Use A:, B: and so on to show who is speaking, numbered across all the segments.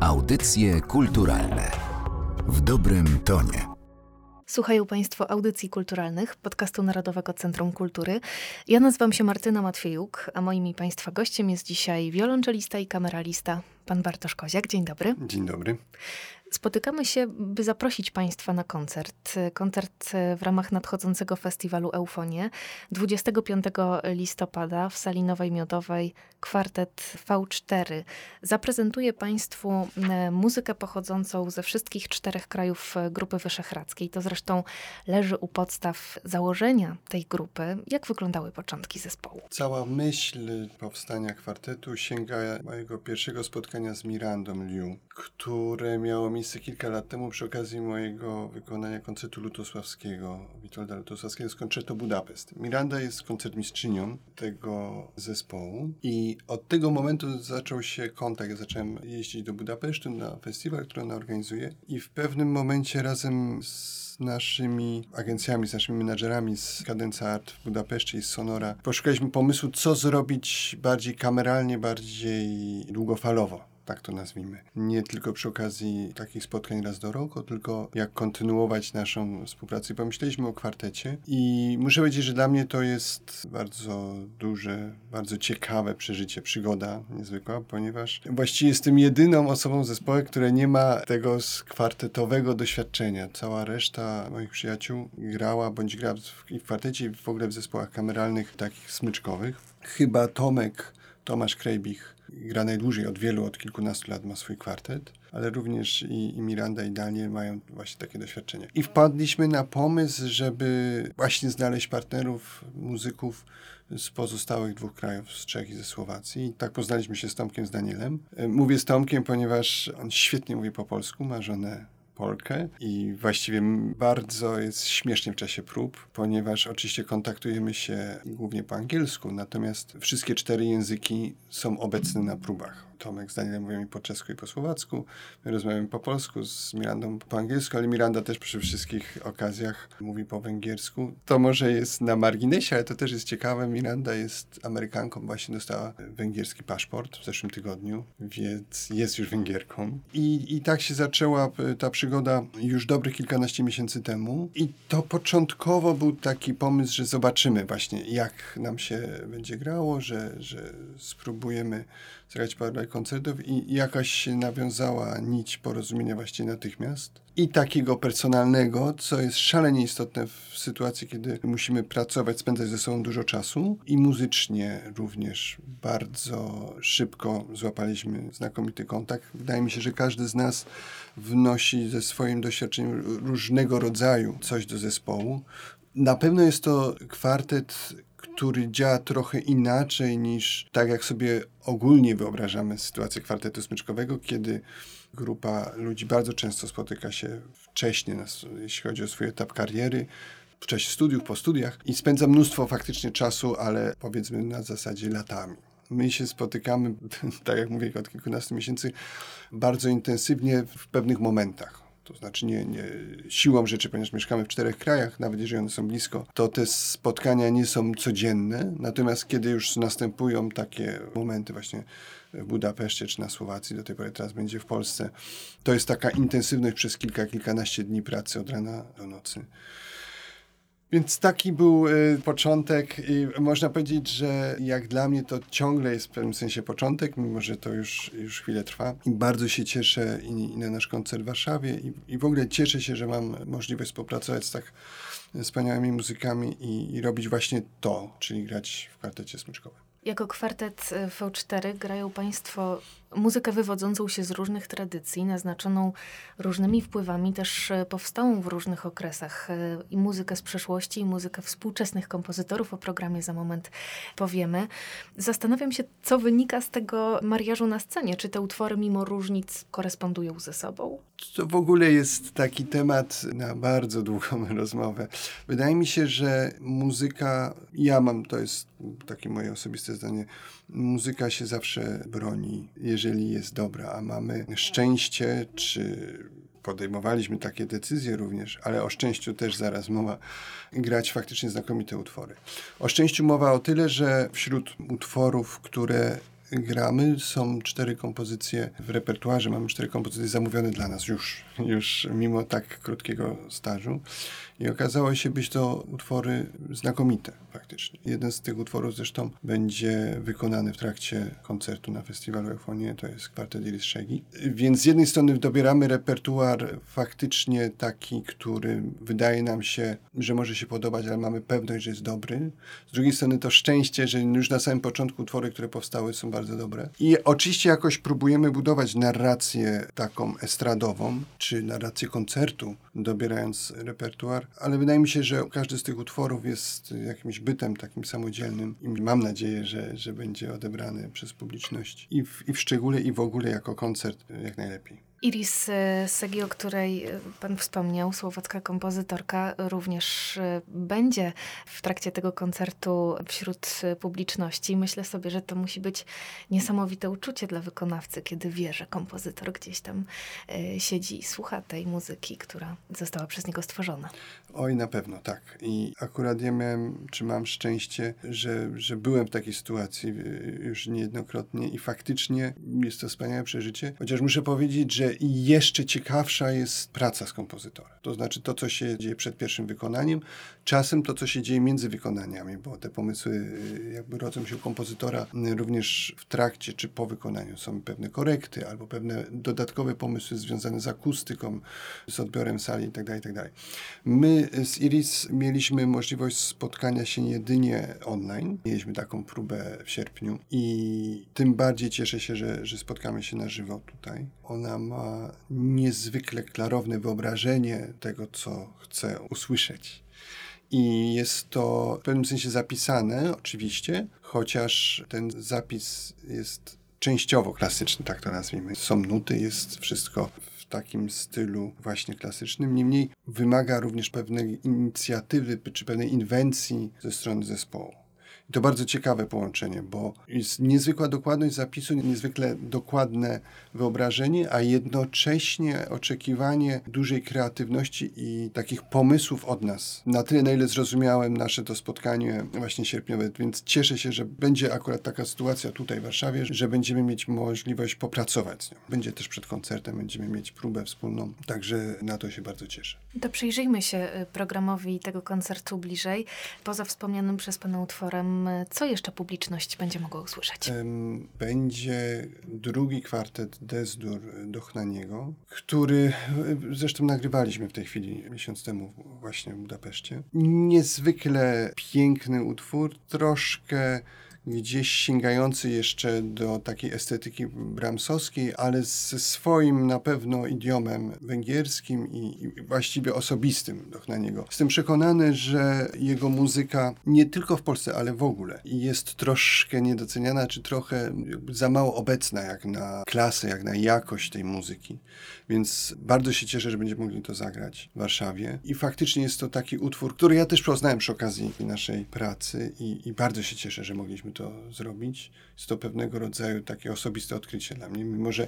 A: Audycje kulturalne w dobrym tonie.
B: Słuchają Państwo audycji kulturalnych podcastu Narodowego Centrum Kultury. Ja nazywam się Martyna Matwiejuk, a moim i Państwa gościem jest dzisiaj wiolonczelista i kameralista pan Bartosz Koziak. Dzień dobry.
C: Dzień dobry.
B: Spotykamy się, by zaprosić Państwa na koncert. Koncert w ramach nadchodzącego festiwalu Eufonie 25 listopada w sali Nowej Miodowej kwartet V4 zaprezentuje Państwu e, muzykę pochodzącą ze wszystkich czterech krajów e, Grupy Wyszehradzkiej. To zresztą leży u podstaw założenia tej grupy. Jak wyglądały początki zespołu?
C: Cała myśl powstania kwartetu sięga mojego pierwszego spotkania z Mirandą Liu, które miało miejsce kilka lat temu przy okazji mojego wykonania koncertu lutosławskiego, Witolda Lutosławskiego z koncertu Budapest. Miranda jest koncertmistrzynią tego zespołu i od tego momentu zaczął się kontakt. Ja zacząłem jeździć do Budapesztu na festiwal, który ona organizuje i w pewnym momencie razem z naszymi agencjami, z naszymi menadżerami z Cadenza Art w Budapeszcie i z Sonora poszukaliśmy pomysłu, co zrobić bardziej kameralnie, bardziej długofalowo tak to nazwijmy. Nie tylko przy okazji takich spotkań raz do roku, tylko jak kontynuować naszą współpracę. Pomyśleliśmy o kwartecie i muszę powiedzieć, że dla mnie to jest bardzo duże, bardzo ciekawe przeżycie, przygoda niezwykła, ponieważ właściwie jestem jedyną osobą w zespole, która nie ma tego kwartetowego doświadczenia. Cała reszta moich przyjaciół grała bądź gra w kwartecie i w ogóle w zespołach kameralnych takich smyczkowych. Chyba Tomek Tomasz Krejbich gra najdłużej od wielu, od kilkunastu lat ma swój kwartet, ale również i, i Miranda i Daniel mają właśnie takie doświadczenie. I wpadliśmy na pomysł, żeby właśnie znaleźć partnerów, muzyków z pozostałych dwóch krajów, z Czech i ze Słowacji. I tak poznaliśmy się z Tomkiem, z Danielem. E, mówię z Tomkiem, ponieważ on świetnie mówi po polsku, ma żonę Polkę i właściwie bardzo jest śmiesznie w czasie prób, ponieważ oczywiście kontaktujemy się głównie po angielsku, natomiast wszystkie cztery języki są obecne na próbach. Tomek z Danielem mówią mi po czesku i po słowacku. My rozmawiamy po polsku, z Mirandą po angielsku, ale Miranda też przy wszystkich okazjach mówi po węgiersku. To może jest na marginesie, ale to też jest ciekawe. Miranda jest Amerykanką, właśnie dostała węgierski paszport w zeszłym tygodniu, więc jest już Węgierką. I, i tak się zaczęła e, ta przygoda już dobrych kilkanaście miesięcy temu. I to początkowo był taki pomysł, że zobaczymy właśnie, jak nam się będzie grało, że, że spróbujemy zagrać parę koncertów i jakaś się nawiązała nić porozumienia właściwie natychmiast. I takiego personalnego, co jest szalenie istotne w sytuacji, kiedy musimy pracować, spędzać ze sobą dużo czasu. I muzycznie również bardzo szybko złapaliśmy znakomity kontakt. Wydaje mi się, że każdy z nas wnosi ze swoim doświadczeniem różnego rodzaju coś do zespołu. Na pewno jest to kwartet, który działa trochę inaczej niż tak, jak sobie ogólnie wyobrażamy sytuację kwartetu smyczkowego, kiedy grupa ludzi bardzo często spotyka się wcześniej, jeśli chodzi o swój etap kariery, w czasie studiów, po studiach i spędza mnóstwo faktycznie czasu, ale powiedzmy na zasadzie latami. My się spotykamy, tak jak mówię, od kilkunastu miesięcy, bardzo intensywnie w pewnych momentach to znaczy nie, nie siłą rzeczy, ponieważ mieszkamy w czterech krajach, nawet jeżeli one są blisko, to te spotkania nie są codzienne. Natomiast kiedy już następują takie momenty właśnie w Budapeszcie czy na Słowacji, do tej pory teraz będzie w Polsce, to jest taka intensywność przez kilka, kilkanaście dni pracy od rana do nocy. Więc taki był y, początek i można powiedzieć, że jak dla mnie to ciągle jest w pewnym sensie początek, mimo że to już, już chwilę trwa. I bardzo się cieszę i, i na nasz koncert w Warszawie i, i w ogóle cieszę się, że mam możliwość współpracować z tak wspaniałymi muzykami i, i robić właśnie to, czyli grać w kwartecie smyczkowym.
B: Jako kwartet y, V4 grają Państwo muzykę wywodzącą się z różnych tradycji, naznaczoną różnymi wpływami, też y, powstałą w różnych okresach. Y, I muzykę z przeszłości, i muzykę współczesnych kompozytorów. O programie za moment powiemy. Zastanawiam się, co wynika z tego mariażu na scenie. Czy te utwory mimo różnic korespondują ze sobą?
C: To w ogóle jest taki temat na bardzo długą rozmowę. Wydaje mi się, że muzyka, ja mam, to jest takie moje osobiste zdanie, muzyka się zawsze broni, jeżeli jest dobra, a mamy szczęście, czy podejmowaliśmy takie decyzje również, ale o szczęściu też zaraz mowa, grać faktycznie znakomite utwory. O szczęściu mowa o tyle, że wśród utworów, które gramy. Są cztery kompozycje w repertuarze, mamy cztery kompozycje zamówione dla nas już, już mimo tak krótkiego stażu. I okazało się być to utwory znakomite faktycznie. Jeden z tych utworów zresztą będzie wykonany w trakcie koncertu na festiwalu Eufonie, to jest kwartet Iris Szegi. Więc z jednej strony dobieramy repertuar faktycznie taki, który wydaje nam się, że może się podobać, ale mamy pewność, że jest dobry. Z drugiej strony to szczęście, że już na samym początku utwory, które powstały są bardzo dobre. I oczywiście jakoś próbujemy budować narrację taką estradową, czy narrację koncertu, dobierając repertuar, ale wydaje mi się, że każdy z tych utworów jest jakimś bytem takim samodzielnym i mam nadzieję, że, że będzie odebrany przez publiczność i w, i w szczególe i w ogóle jako koncert jak najlepiej.
B: Iris e, Segi, o której e, Pan wspomniał, słowacka kompozytorka, również e, będzie w trakcie tego koncertu wśród publiczności. Myślę sobie, że to musi być niesamowite uczucie dla wykonawcy, kiedy wie, że kompozytor gdzieś tam siedzi i słucha tej muzyki, która została przez niego stworzona.
C: Oj, na pewno, tak. I akurat ja miałem, czy mam szczęście, że, że byłem w takiej sytuacji już niejednokrotnie i faktycznie jest to wspaniałe przeżycie. Chociaż muszę powiedzieć, że jeszcze ciekawsza jest praca z kompozytorem. To znaczy to, co się dzieje przed pierwszym wykonaniem, czasem to, co się dzieje między wykonaniami, bo te pomysły y, jakby rodzą się u kompozytora y, również w trakcie czy po wykonaniu. Są pewne korekty albo pewne dodatkowe pomysły związane z akustyką, z odbiorem sali itd. Tak itd. Tak My z Iris mieliśmy możliwość spotkania się jedynie online. Mieliśmy taką próbę w sierpniu i tym bardziej cieszę się, że, że spotkamy się na żywo tutaj. Ona ma niezwykle klarowne wyobrażenie tego, co chce usłyszeć. I jest to w pewnym sensie zapisane, oczywiście, chociaż ten zapis jest częściowo klasyczny, tak to nazwijmy. Są nuty, jest wszystko w takim stylu właśnie klasycznym. Niemniej wymaga również pewnej inicjatywy czy pewnej inwencji ze strony zespołu. I to bardzo ciekawe połączenie, bo jest niezwykła dokładność zapisu, niezwykle dokładne wyobrażenie, a jednocześnie oczekiwanie dużej kreatywności i takich pomysłów od nas. Na tyle, na ile zrozumiałem nasze to spotkanie właśnie sierpniowe, więc cieszę się, że będzie akurat taka sytuacja tutaj w Warszawie, że będziemy mieć możliwość popracować z nią. Będzie też przed koncertem, będziemy mieć próbę wspólną, także na to się bardzo cieszę.
B: To przyjrzyjmy się y, programowi tego koncertu bliżej. Poza wspomnianym przez Pana utworem co jeszcze publiczność będzie mogła usłyszeć?
C: Będzie drugi kwartet Desdur Dochnaniego, który zresztą nagrywaliśmy w tej chwili miesiąc temu właśnie w Budapeszcie. Niezwykle piękny utwór, troszkę gdzieś sięgający jeszcze do takiej estetyki bramsowskiej, ale ze swoim na pewno idiomem węgierskim i, i właściwie osobistym na niego. Jestem przekonany, że jego muzyka nie tylko w Polsce, ale w ogóle jest troszkę niedoceniana, czy trochę za mało obecna jak na klasę, jak na jakość tej muzyki. Więc bardzo się cieszę, że będziemy mogli to zagrać w Warszawie. I faktycznie jest to taki utwór, który ja też poznałem przy okazji naszej pracy i, i bardzo się cieszę, że mogliśmy to zrobić. Jest to pewnego rodzaju takie osobiste odkrycie dla mnie, mimo że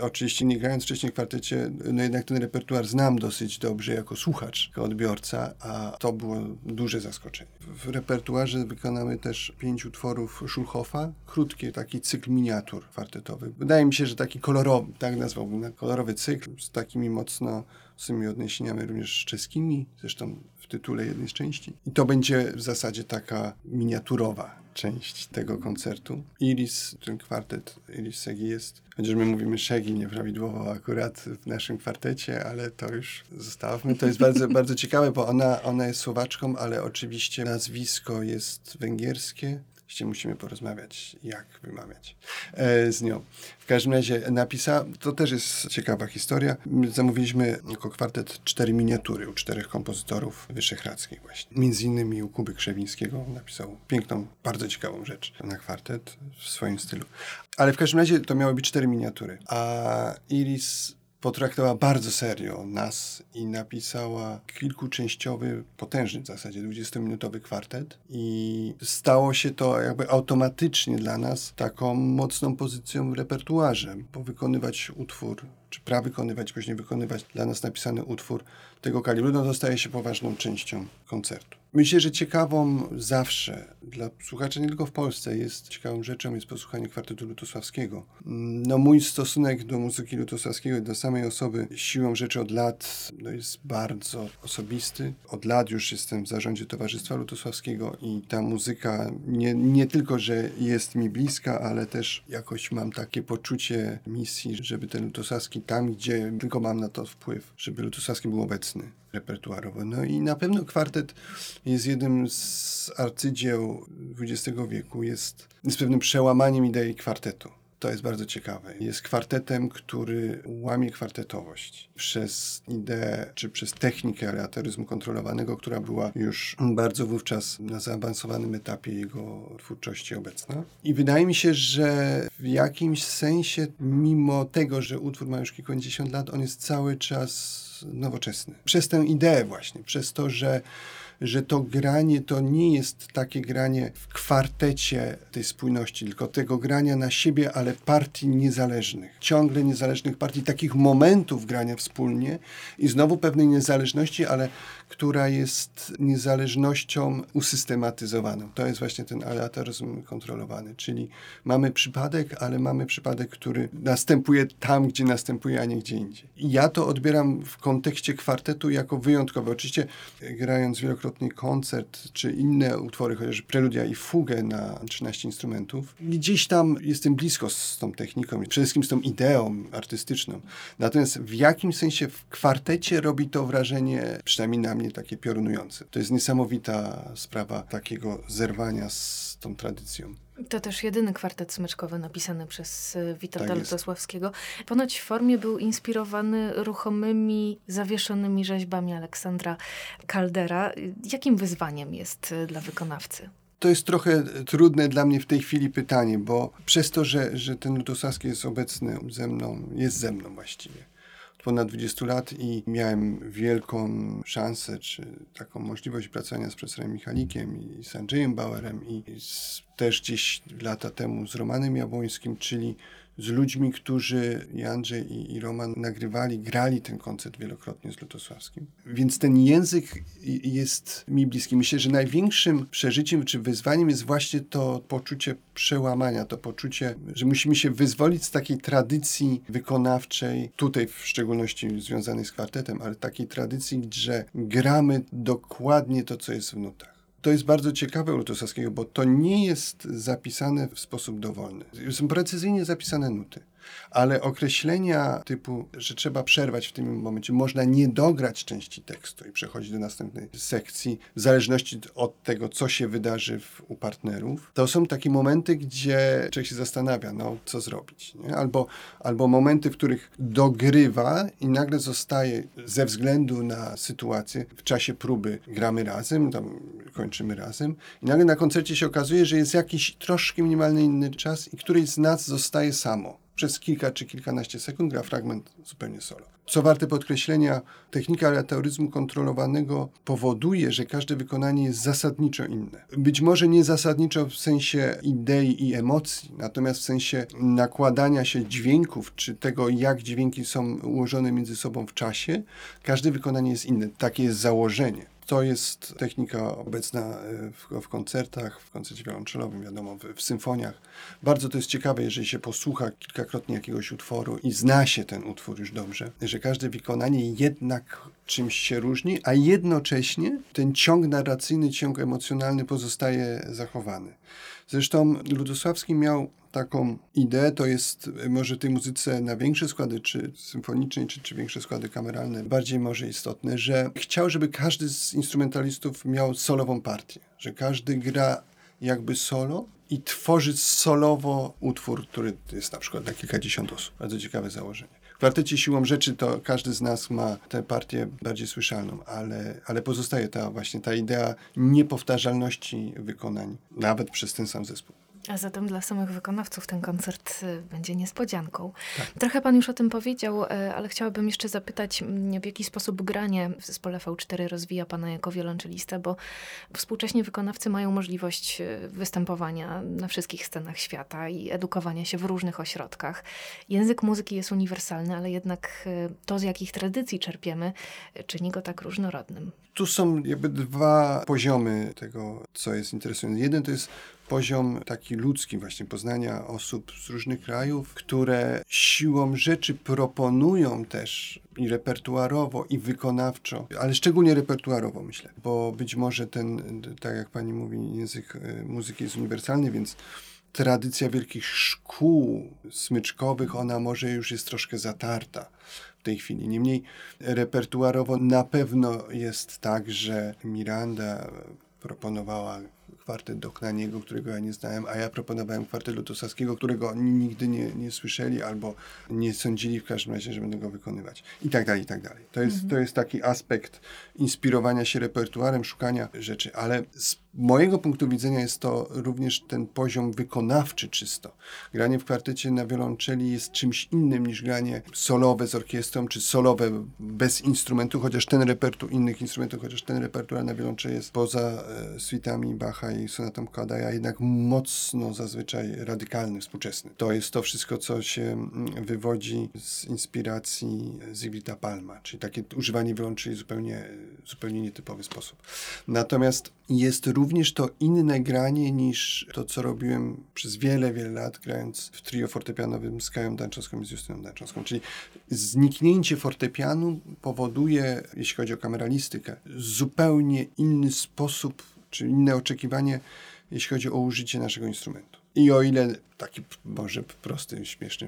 C: oczywiście nie grając wcześniej w kwartecie, no jednak ten repertuar znam dosyć dobrze jako słuchacz, jako odbiorca, a to było duże zaskoczenie. W repertuarze wykonamy też pięć utworów Schulhofa, krótki taki cykl miniatur kwartetowy. Wydaje mi się, że taki kolorowy, tak nazwałbym, kolorowy cykl z takimi mocno z tymi odniesieniami również czeskimi, zresztą w tytule jednej z części. I to będzie w zasadzie taka miniaturowa część tego koncertu. Iris, ten kwartet Iris Segi jest, chociaż my mówimy Szegi nieprawidłowo akurat w naszym kwartecie, ale to już zostawmy. To jest bardzo, bardzo ciekawe, bo ona, ona jest Słowaczką, ale oczywiście nazwisko jest węgierskie Oczywiście musimy porozmawiać, jak wymawiać e, z nią. W każdym razie napisa, to też jest ciekawa historia. My zamówiliśmy jako kwartet cztery miniatury u czterech kompozytorów wyszehradzkich właśnie. Między innymi u Kuby Krzewińskiego napisał piękną, bardzo ciekawą rzecz na kwartet w swoim stylu. Ale w każdym razie to miały być cztery miniatury. A Iris potraktowała bardzo serio nas i napisała kilkuczęściowy, potężny w zasadzie, 20-minutowy kwartet. I stało się to jakby automatycznie dla nas taką mocną pozycją w repertuarze, bo wykonywać utwór czy prawykonywać, później wykonywać dla nas napisany utwór tego kalibru, no to staje się poważną częścią koncertu. Myślę, że ciekawą zawsze dla słuchaczy nie tylko w Polsce jest ciekawą rzeczą jest posłuchanie kwartetu lutosławskiego. No mój stosunek do muzyki lutosławskiego do samej osoby siłą rzeczy od lat no, jest bardzo osobisty. Od lat już jestem w zarządzie Towarzystwa Lutosławskiego i ta muzyka nie, nie tylko, że jest mi bliska, ale też jakoś mam takie poczucie misji, żeby ten lutosławski tam, gdzie tylko mam na to wpływ, żeby lutosławski był obecny repertuarowo. No i na pewno kwartet jest jednym z arcydzieł XX wieku, jest, jest pewnym przełamaniem idei kwartetu. To jest bardzo ciekawe. Jest kwartetem, który łamie kwartetowość przez ideę, czy przez technikę aleatoryzmu kontrolowanego, która była już bardzo wówczas na zaawansowanym etapie jego twórczości obecna. I wydaje mi się, że w jakimś sensie, mimo tego, że utwór ma już kilkadziesiąt lat, on jest cały czas nowoczesny. Przez tę ideę właśnie, przez to, że że to granie to nie jest takie granie w kwartecie tej spójności, tylko tego grania na siebie, ale partii niezależnych. Ciągle niezależnych partii, takich momentów grania wspólnie i znowu pewnej niezależności, ale która jest niezależnością usystematyzowaną. To jest właśnie ten aleatoryzm kontrolowany, czyli mamy przypadek, ale mamy przypadek, który następuje tam, gdzie następuje, a nie gdzie indziej. Ja to odbieram w kontekście kwartetu jako wyjątkowe. Oczywiście grając wielokrotnie koncert, czy inne utwory, chociaż preludia i fugę na 13 instrumentów, gdzieś tam jestem blisko z tą techniką, przede wszystkim z tą ideą artystyczną. Natomiast w jakimś sensie w kwartecie robi to wrażenie, przynajmniej na mnie, mnie takie piorunujące. To jest niesamowita sprawa takiego zerwania z tą tradycją.
B: To też jedyny kwartet smyczkowy napisany przez y, Witolda tak Lutosławskiego. Ponoć w formie był inspirowany ruchomymi, zawieszonymi rzeźbami Aleksandra Kaldera. Jakim wyzwaniem jest y, dla wykonawcy?
C: To jest trochę trudne dla mnie w tej chwili pytanie, bo przez to, że, że ten Lutosławski jest obecny ze mną, jest ze mną właściwie ponad 20 lat i miałem wielką szansę, czy taką możliwość pracowania z profesorem Michalikiem i z Andrzejem Bauerem i z, też gdzieś lata temu z Romanem Jabłońskim, czyli z ludźmi, którzy i Andrzej i, i Roman nagrywali, grali ten koncert wielokrotnie z Lutosławskim. Więc ten język jest mi bliski. Myślę, że największym przeżyciem czy wyzwaniem jest właśnie to poczucie przełamania, to poczucie, że musimy się wyzwolić z takiej tradycji wykonawczej, tutaj w szczególności związanej z kwartetem, ale takiej tradycji, że gramy dokładnie to, co jest w nutach. To jest bardzo ciekawe u bo to nie jest zapisane w sposób dowolny. Są precyzyjnie zapisane nuty ale określenia typu, że trzeba przerwać w tym momencie, można nie dograć części tekstu i przechodzić do następnej sekcji, w zależności od tego, co się wydarzy w, u partnerów, to są takie momenty, gdzie człowiek się zastanawia, no, co zrobić. Nie? Albo, albo momenty, w których dogrywa i nagle zostaje ze względu na sytuację, w czasie próby gramy razem, tam kończymy razem i nagle na koncercie się okazuje, że jest jakiś troszkę minimalny inny czas i któryś z nas zostaje samo przez kilka czy kilkanaście sekund gra fragment zupełnie solo. Co warte podkreślenia, technika aleatoryzmu kontrolowanego powoduje, że każde wykonanie jest zasadniczo inne. Być może nie zasadniczo w sensie idei i emocji, natomiast w sensie nakładania się dźwięków, czy tego, jak dźwięki są ułożone między sobą w czasie, każde wykonanie jest inne. Takie jest założenie. To jest technika obecna e, w, w koncertach, w koncercie wiolonczelowym, wiadomo, w, w, symfoniach. Bardzo to jest ciekawe, jeżeli się posłucha kilkakrotnie jakiegoś utworu i zna się ten utwór już dobrze, że każde wykonanie jednak czymś się różni, a jednocześnie ten ciąg narracyjny, ciąg emocjonalny pozostaje zachowany. Zresztą Ludosławski miał taką ideę, to jest może tej muzyce na większe składy, czy symfonicznej, czy, czy większe składy kameralne, bardziej może istotne, że chciał, żeby każdy z instrumentalistów miał solową partię, że każdy gra jakby solo i tworzy solowo utwór, który jest na przykład na kilkadziesiąt osób. Bardzo ciekawe założenie. W kwartecie siłą rzeczy to każdy z nas ma tę partię bardziej słyszalną, ale, ale pozostaje ta właśnie ta idea niepowtarzalności wykonań, nawet przez ten sam zespół.
B: A zatem dla samych wykonawców ten koncert y, będzie niespodzianką. Tak. Trochę pan już o tym powiedział, y, ale chciałabym jeszcze zapytać, mm, w jaki sposób granie w zespole V4 rozwija pana jako wiolonczelista, bo współcześnie wykonawcy mają możliwość y, występowania na wszystkich scenach świata i edukowania się w różnych ośrodkach. Język muzyki jest uniwersalny, ale jednak to, z jakich tradycji czerpiemy, czyni go tak różnorodnym.
C: Tu są jakby dwa poziomy tego, co jest interesujące. Jeden to jest poziom taki ludzki, właśnie poznania osób z różnych krajów, które siłą rzeczy proponują też i repertuarowo, i wykonawczo, ale szczególnie repertuarowo myślę, bo być może ten, tak jak pani mówi, język e, muzyki jest uniwersalny, więc tradycja wielkich szkół smyczkowych, ona może już jest troszkę zatarta w tej chwili. Niemniej repertuarowo na pewno jest tak, że Miranda proponowała kwartet Doknaniego, którego ja nie znałem, a ja proponowałem kwartet Lutosowskiego, którego oni nigdy nie, nie słyszeli albo nie sądzili w każdym razie, że będę go wykonywać. I tak dalej, i tak dalej. To jest, mhm. to jest taki aspekt inspirowania się repertuarem, szukania rzeczy, ale z mojego punktu widzenia jest to również ten poziom wykonawczy czysto. Granie w kwartecie na wiolonczeli jest czymś innym niż granie solowe z orkiestrą, czy solowe bez instrumentu, chociaż ten repertuar, innych instrumentów, chociaż ten repertuar na wiolonczeli jest poza e, suitami Bacha i sonatą Kadaja jednak mocno zazwyczaj radykalny, współczesny. To jest to wszystko, co się mm, wywodzi z inspiracji Zygfrida Palma, czyli takie używanie wiolonczeli zupełnie, zupełnie nietypowy sposób. Natomiast jest również to inne granie niż to, co robiłem przez wiele, wiele lat, grając w trio fortepianowym z Kają Danczowską i z Justyną Danczowską. Czyli zniknięcie fortepianu powoduje, jeśli chodzi o kameralistykę, zupełnie inny sposób, czy inne oczekiwanie, jeśli chodzi o użycie naszego instrumentu. I o ile, taki może prosty, śmieszny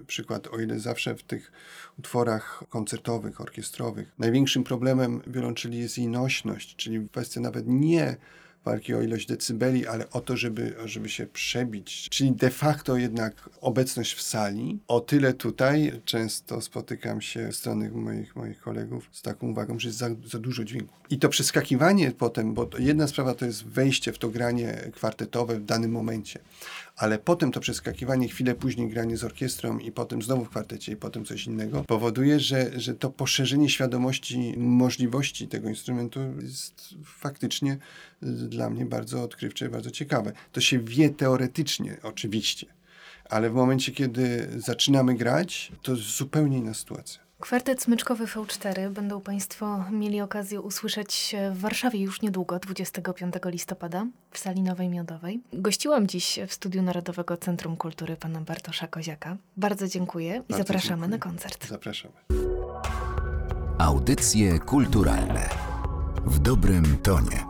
C: e, przykład, o ile zawsze w tych utworach koncertowych, orkiestrowych największym problemem wiolonczeli jest jej nośność, czyli kwestia nawet nie walki o ilość decybeli, ale o to, żeby, żeby się przebić. Czyli de facto jednak obecność w sali. O tyle tutaj często spotykam się ze strony moich, moich kolegów z taką uwagą, że jest za, za dużo dźwięku. I to przeskakiwanie potem, bo jedna sprawa to jest wejście w to granie kwartetowe w danym momencie, ale potem to przeskakiwanie, chwilę później granie z orkiestrą i potem znowu w kwartecie i potem coś innego, powoduje, że, że to poszerzenie świadomości możliwości tego instrumentu jest faktycznie dla mnie bardzo odkrywcze i bardzo ciekawe. To się wie teoretycznie oczywiście, ale w momencie, kiedy zaczynamy grać, to zupełnie inna sytuacja.
B: Kwartet smyczkowy V4 będą Państwo mieli okazję usłyszeć w Warszawie już niedługo, 25 listopada, w sali Nowej Miodowej. Gościłam dziś w Studiu Narodowego Centrum Kultury pana Bartosza Koziaka. Bardzo dziękuję i zapraszamy
C: dziękuję.
B: na koncert.
C: Zapraszamy.
A: Audycje kulturalne w dobrym tonie.